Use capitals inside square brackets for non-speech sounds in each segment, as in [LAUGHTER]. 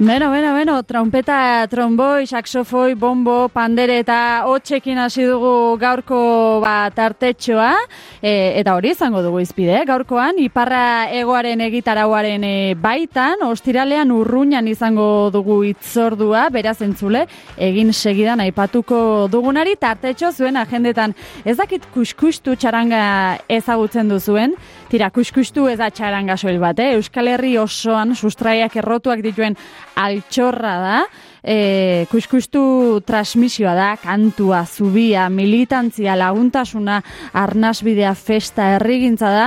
Beno, beno, beno, trompeta, tromboi, saxofoi, bombo, pandere eta hotxekin hasi dugu gaurko ba, tartetxoa, e, eta hori izango dugu izpide, gaurkoan, iparra egoaren egitarauaren e, baitan, ostiralean urruñan izango dugu itzordua, beraz entzule, egin segidan aipatuko dugunari, tartetxo zuen agendetan, ez dakit kuskustu txaranga ezagutzen duzuen, tira, kuskustu ez da txaranga soil bat, eh? Euskal Herri osoan sustraiak errotuak dituen altxorra da, e, kuskustu transmisioa da, kantua, zubia, militantzia, laguntasuna, arnasbidea, festa, errigintza da,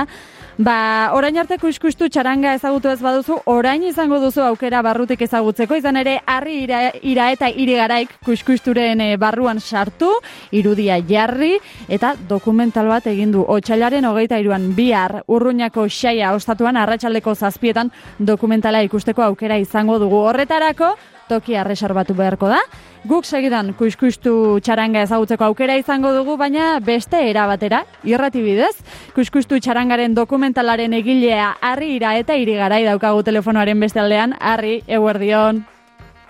Ba, orain arte kuskustu txaranga ezagutu ez baduzu, orain izango duzu aukera barrutik ezagutzeko, izan ere, harri ira, ira eta irigaraik kuskusturen e, barruan sartu, irudia jarri, eta dokumental bat egin du. Otsailaren hogeita iruan bihar urruñako xaia ostatuan, arratsaldeko zazpietan dokumentala ikusteko aukera izango dugu. Horretarako, tokia reservatu beharko da. Guk segidan kuskustu txaranga ezagutzeko aukera izango dugu, baina beste erabatera, irrati bidez. Kuskustu txarangaren dokumentalaren egilea harri ira eta irigarai daukagu telefonoaren beste aldean. Harri, eguerdion.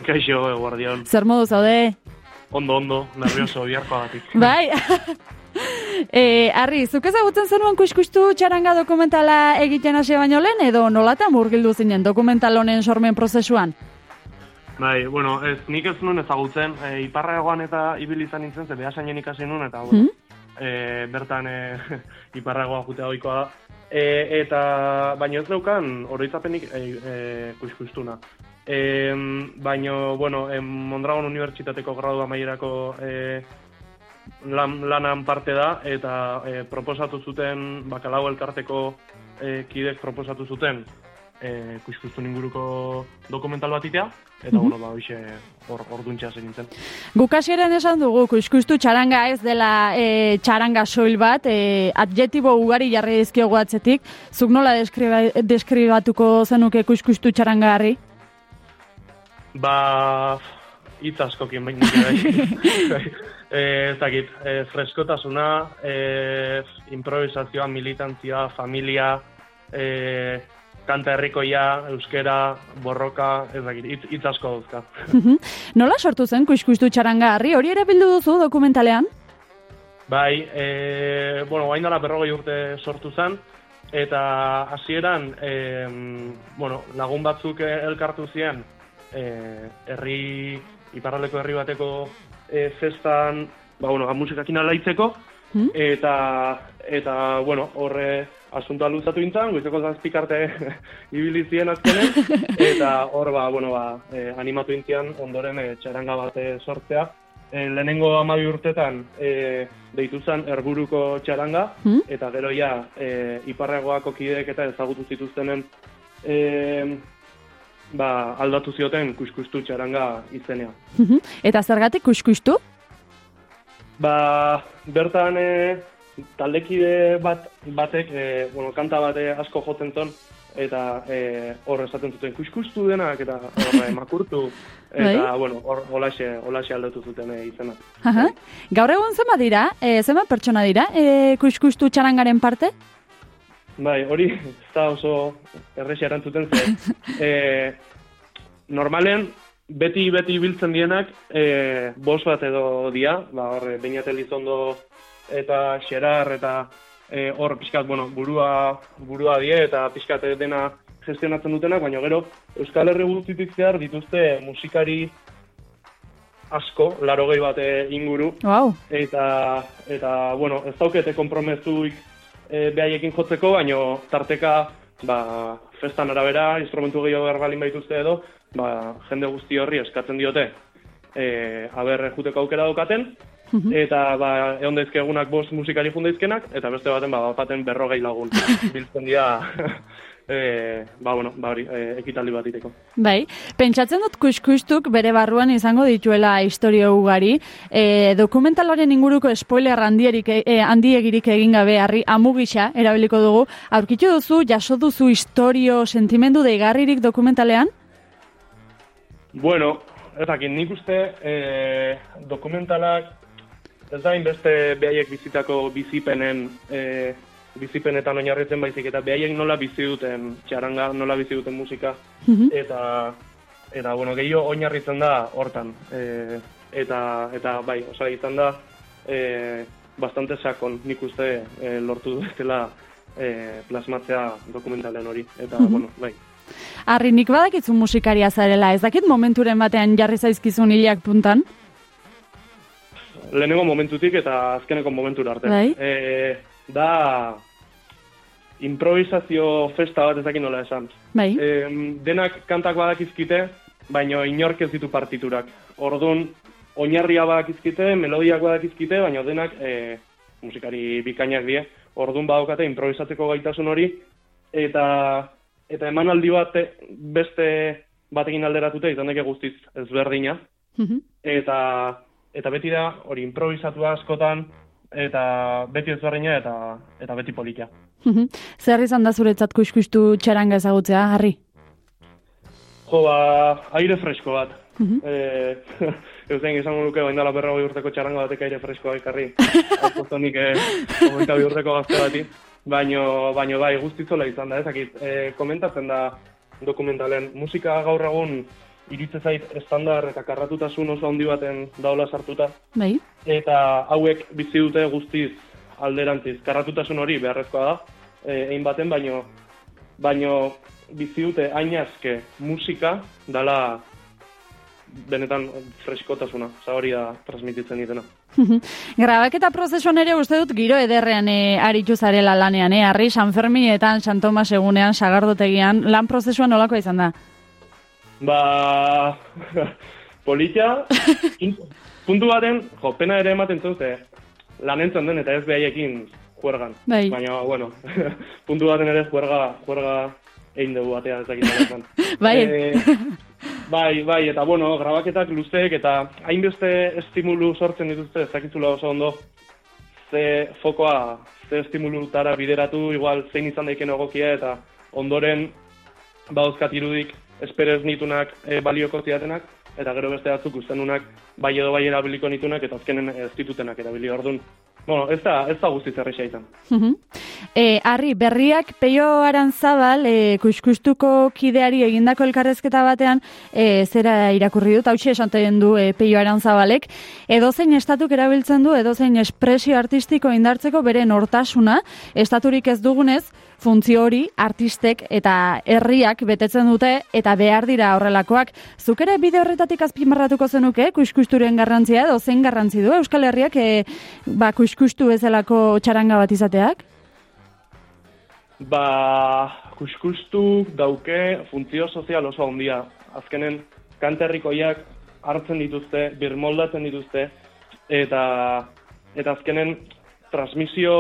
Kaixo, eguerdion. Zer modu zaude? Ondo, ondo, nervioso, biharko agatik. [LAUGHS] Bai. [LAUGHS] E, arri, zuk ezagutzen zenuen kuskustu txaranga dokumentala egiten hasi baino lehen, edo nolatan murgildu zinen dokumental honen sormen prozesuan? Bai, bueno, ez, nik ez nuen ezagutzen, e, iparra egoan eta ibil izan nintzen, ze behasainen ikasi nuen, eta, bueno, e, bertan [LAUGHS] e, iparra egoa jutea oikoa da. E, eta, baina ez daukan, oroitzapenik e, e, kuskustuna. E, baina, bueno, e, Mondragon Unibertsitateko gradu amaierako e, lan, lanan parte da, eta e, proposatu zuten, bakalau elkarteko e, kidek proposatu zuten, e, kuskustun inguruko dokumental bat itea, eta, bueno, ba, hoxe, hor, orduntxa zen nintzen. Gukasieren esan dugu, kuskustu txaranga ez dela e, txaranga soil bat, e, adjetibo ugari jarri dizkiogu atzetik, zuk nola deskriba, deskribatuko zenuke kuskustu txaranga harri? Ba, hitz askokin baina bai. [LAUGHS] [LAUGHS] e, ez dakit, e, freskotasuna, e, improvisazioa, militantzia, familia, e, kanta herrikoia, euskera, borroka, ez dakit, hitz, hitz asko dauzka. Nola sortu zen kuskustu txaranga harri? Hori ere bildu duzu dokumentalean? Bai, e, bueno, bain dela berrogei urte sortu zen, eta hasieran e, bueno, lagun batzuk elkartu ziren, e, herri, iparraleko herri bateko e, festan, ba, bueno, musikakin alaitzeko, Hmm? eta, eta, bueno, horre asuntoa luzatu intzan, goizeko zazpikarte [LAUGHS] ibili ziren azkenen, [LAUGHS] eta hor, ba, bueno, ba, e, animatu intzian ondoren e, txaranga bat e, sortzea. E, lehenengo amabi urtetan e, deitu zen erburuko txaranga, Hmm? eta gero ja e, iparragoako kideek eta ezagutu zituztenen e, ba, aldatu zioten kuskustu txaranga izenea. Eta zergatik kuskustu? Ba, bertan e, taldekide bat, batek, e, bueno, kanta bate asko jotzen zon, eta e, hor esaten zuten kuskustu denak, eta hor [LAUGHS] makurtu, eta, Bai. bueno, hor olaxe, olaxe aldatu zuten e, izena. Aha. Gaur egun zema dira, e, zema pertsona dira, e, kuskustu txarangaren parte? Bai, hori, ez da oso errexia erantzuten zen. [LAUGHS] e, normalen, beti beti biltzen dienak, e, bos bat edo dia, ba, hor, Beñat Elizondo eta Xerar eta e, hor pixkat, bueno, burua, burua die eta pixkat dena gestionatzen dutenak, baina gero Euskal Herri guztitik zehar dituzte musikari asko, laro gehi bat e, inguru, Wow. eta, eta bueno, ez daukete kompromezuik e, behaiekin jotzeko, baino tarteka ba, festan arabera, instrumentu gehiago behar baituzte edo, ba, jende guzti horri eskatzen diote e, aber juteko aukera daukaten, eta ba, egon daizke egunak bost musikari fundaizkenak, eta beste baten ba, baten berrogei lagun [LAUGHS] biltzen dira [LAUGHS] e, ba, bueno, ba, hori, e, ekitaldi bat iteko. Bai, pentsatzen dut kuskustuk bere barruan izango dituela historio ugari. E, dokumentalaren inguruko spoiler handierik, e, handiegirik egin gabe harri amugisa erabiliko dugu. Aurkitu duzu, jaso duzu historio, sentimendu deigarririk dokumentalean? Bueno, ez dakit, nik uste e, dokumentalak ez da inbeste behaiek bizitako bizipenen e, bizipenetan oinarritzen baizik eta behaiek nola bizi duten txaranga, nola bizi duten musika eta eta bueno, gehiago oinarritzen da hortan. E, eta, eta bai, osa izan da, e, bastante sakon nik uste e, lortu dutela e, plasmatzea dokumentalen hori. Eta, mm bueno, bai. Arri, nik badakitzu musikaria zarela, ez dakit momenturen batean jarri zaizkizun hilak puntan? Lehenengo momentutik eta azkeneko momentura arte. Bai. E, da improvisazio festa bat ezakin nola esan. Bai. E, denak kantak badakizkite, baina inork ez ditu partiturak. Orduan, oinarria badakizkite, melodiak badakizkite, baina denak e, musikari bikainak die. Orduan badokate improvisatzeko gaitasun hori, eta eta emanaldi bat beste batekin alderatute izan dake guztiz ezberdina. Mhm. Eta eta beti da hori improvisatu askotan eta beti ezberdina eta eta beti polita. Mhm. Zer izan da zuretzat kuskustu txaranga ezagutzea, Harri? Jo, ba, aire fresko bat. Mhm. Eh, [LAUGHS] Eusen izango luke bain dela berrogei urteko txaranga batek aire freskoa ekarri. [LAUGHS] Autozonik eh, hogeita bi urteko gazte bati. Baino, baino bai, guztitzola izan da, ezakit. Eh, komentatzen da dokumentalen musika gaur egun iritze zait estandar eta karratutasun oso handi baten daola sartuta. Bai. Eta hauek bizi dute guztiz alderantziz. Karratutasun hori beharrezkoa da, eh, egin baten, baino, baino bizi dute ainazke musika dala benetan freskotasuna, hori da transmititzen ditena. [LAUGHS] Grabaketa prozesuan ere uste dut giro ederrean e, aritu zarela lanean, e, Harri, San Ferminetan, San Tomas egunean, sagardotegian, lan prozesuan nolako izan da? Ba, politia, [LAUGHS] puntu baten, jo, pena ere ematen zute, lan entzun den eta ez behaiekin juergan. Bai. Baina, bueno, [LAUGHS] puntu baten ere juerga, juerga egin dugu batea ez dakit. [LAUGHS] Bai. Eh, bai, bai, eta bueno, grabaketak luzeek eta hainbeste estimulu sortzen dituzte, ez dakitzula oso ondo, ze fokoa, ze estimulutara bideratu, igual zein izan daiken egokia eta ondoren bauzkat irudik esperez nitunak e, balioko zidatenak, eta gero beste batzuk ustenunak bai edo bai erabiliko nitunak, eta azkenen ez ditutenak erabili orduan. Bueno, ez da, ez da guztiz erresa izan. E, Arri, berriak Peio Arantzabal, e, kuskustuko kideari egindako elkarrezketa batean, e, zera irakurri dut, hautsi esanten du e, Peio Arantzabalek, edozein estatuk erabiltzen du, edozein espresio artistiko indartzeko bere nortasuna, estaturik ez dugunez, funtzio hori artistek eta herriak betetzen dute eta behar dira horrelakoak. Zuk ere bide horretatik azpimarratuko zenuke, kuskusturen garrantzia edo zein garrantzi du Euskal Herriak e, ba, kuskustu bezalako txaranga bat izateak? Ba, kuskustu dauke funtzio sozial oso handia. Azkenen, kanterrikoiak hartzen dituzte, birmoldatzen dituzte, eta, eta azkenen transmisio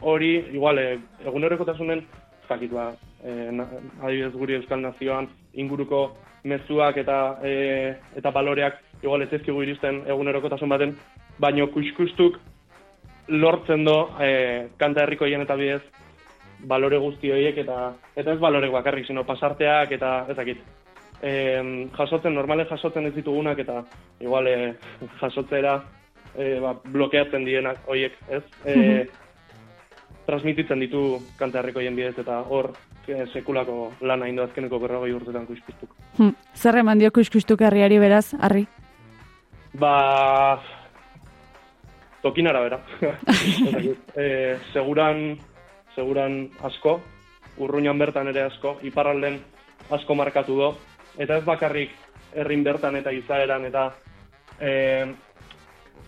hori, igual, e, egunerokotasunen, zakit ba, e, na, adibidez guri Euskal Nazioan, inguruko mezuak eta e, eta baloreak, igual ez ezkigu iristen egunerokotasun baten, baino kuskustuk lortzen do, e, kanta herrikoien eta bidez, balore guzti horiek eta eta ez balorek bakarrik, sino pasarteak eta ezakit. E, jasotzen, normale jasotzen ez ditugunak eta igual e, jasotzera e, ba, blokeatzen dienak horiek, ez? E, transmititzen ditu kanta herrikoien bidez eta hor e, sekulako lana indo azkeneko berrogei urtetan kuskustuk. Hm. Zer eman dio kuskustuk herriari beraz, Arri? Ba, tokin arabera. [LAUGHS] e, seguran, seguran asko, urruñan bertan ere asko, iparralden asko markatu do, eta ez bakarrik herrin bertan eta izaeran eta e,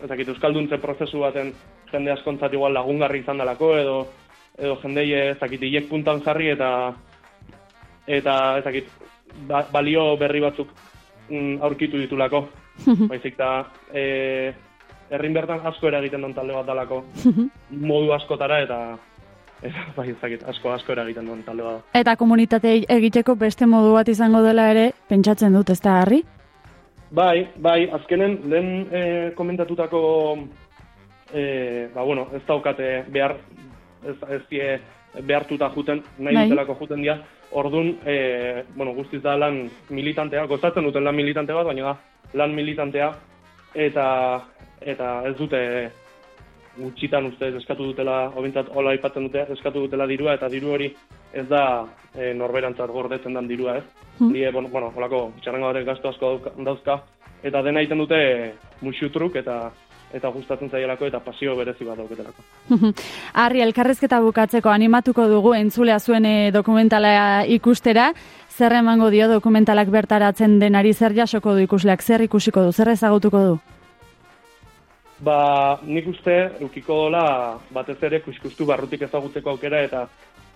ezakit, euskalduntze prozesu baten jende askontzat igual lagungarri izan dalako edo edo jendei ezakit hilek puntan jarri eta eta ezakit ba, balio berri batzuk mm, aurkitu ditulako. [LAUGHS] Baizik da e, herrin bertan asko eragiten duen talde bat dalako [LAUGHS] modu askotara eta eta bai ezakit asko asko eragiten duen talde bat. Eta komunitate egiteko beste modu bat izango dela ere, pentsatzen dut, ez da, Harri? Bai, bai, azkenen lehen e, komentatutako e, ba, bueno, ez daukate behar ez, ez die behartuta juten, nahi Bai. dutelako juten dira, orduan, e, bueno, guztiz da lan militantea, gozatzen duten lan militante bat, baina da lan militantea, eta eta ez dute gutxitan ustez eskatu dutela, obintzat hola aipatzen dute, eskatu dutela dirua, eta diru hori ez da e, norberantzat gordetzen den dirua, ez? Hmm. Die, bueno, bueno, holako txarrengo batek gastu asko dauzka- eta dena egiten dute musutruk eta eta gustatzen zaielako eta pasio berezi bat dauketelako. [LAUGHS] Arri, elkarrezketa bukatzeko animatuko dugu entzulea zuen eh, dokumentala ikustera. Zer emango dio dokumentalak bertaratzen denari zer jasoko du ikusleak, zer ikusiko du, zer ezagutuko du? Ba, nik uste, eukiko dola batez ere kuskustu barrutik ezagutzeko aukera eta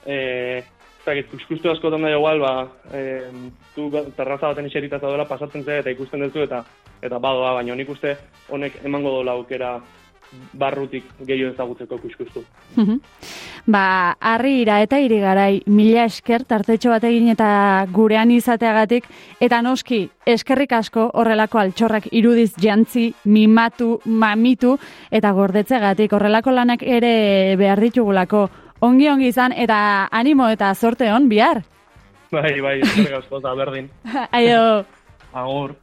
e, zakit, kuskustu askotan da igual, ba, e, zu terraza baten iserita zaudela pasatzen zera eta ikusten duzu eta eta badoa, baina nik uste honek emango dola aukera barrutik gehiago ezagutzeko kuskustu. Mhm. ba, harri ira eta iri garai mila esker tartetxo bat egin eta gurean izateagatik eta noski eskerrik asko horrelako altxorrak irudiz jantzi, mimatu, mamitu eta gordetzegatik horrelako lanak ere behar ditugulako ongi ongi izan eta animo eta zorte on bihar. Bai, bai, eskerrik asko, berdin. [LAUGHS] Aio. Agur.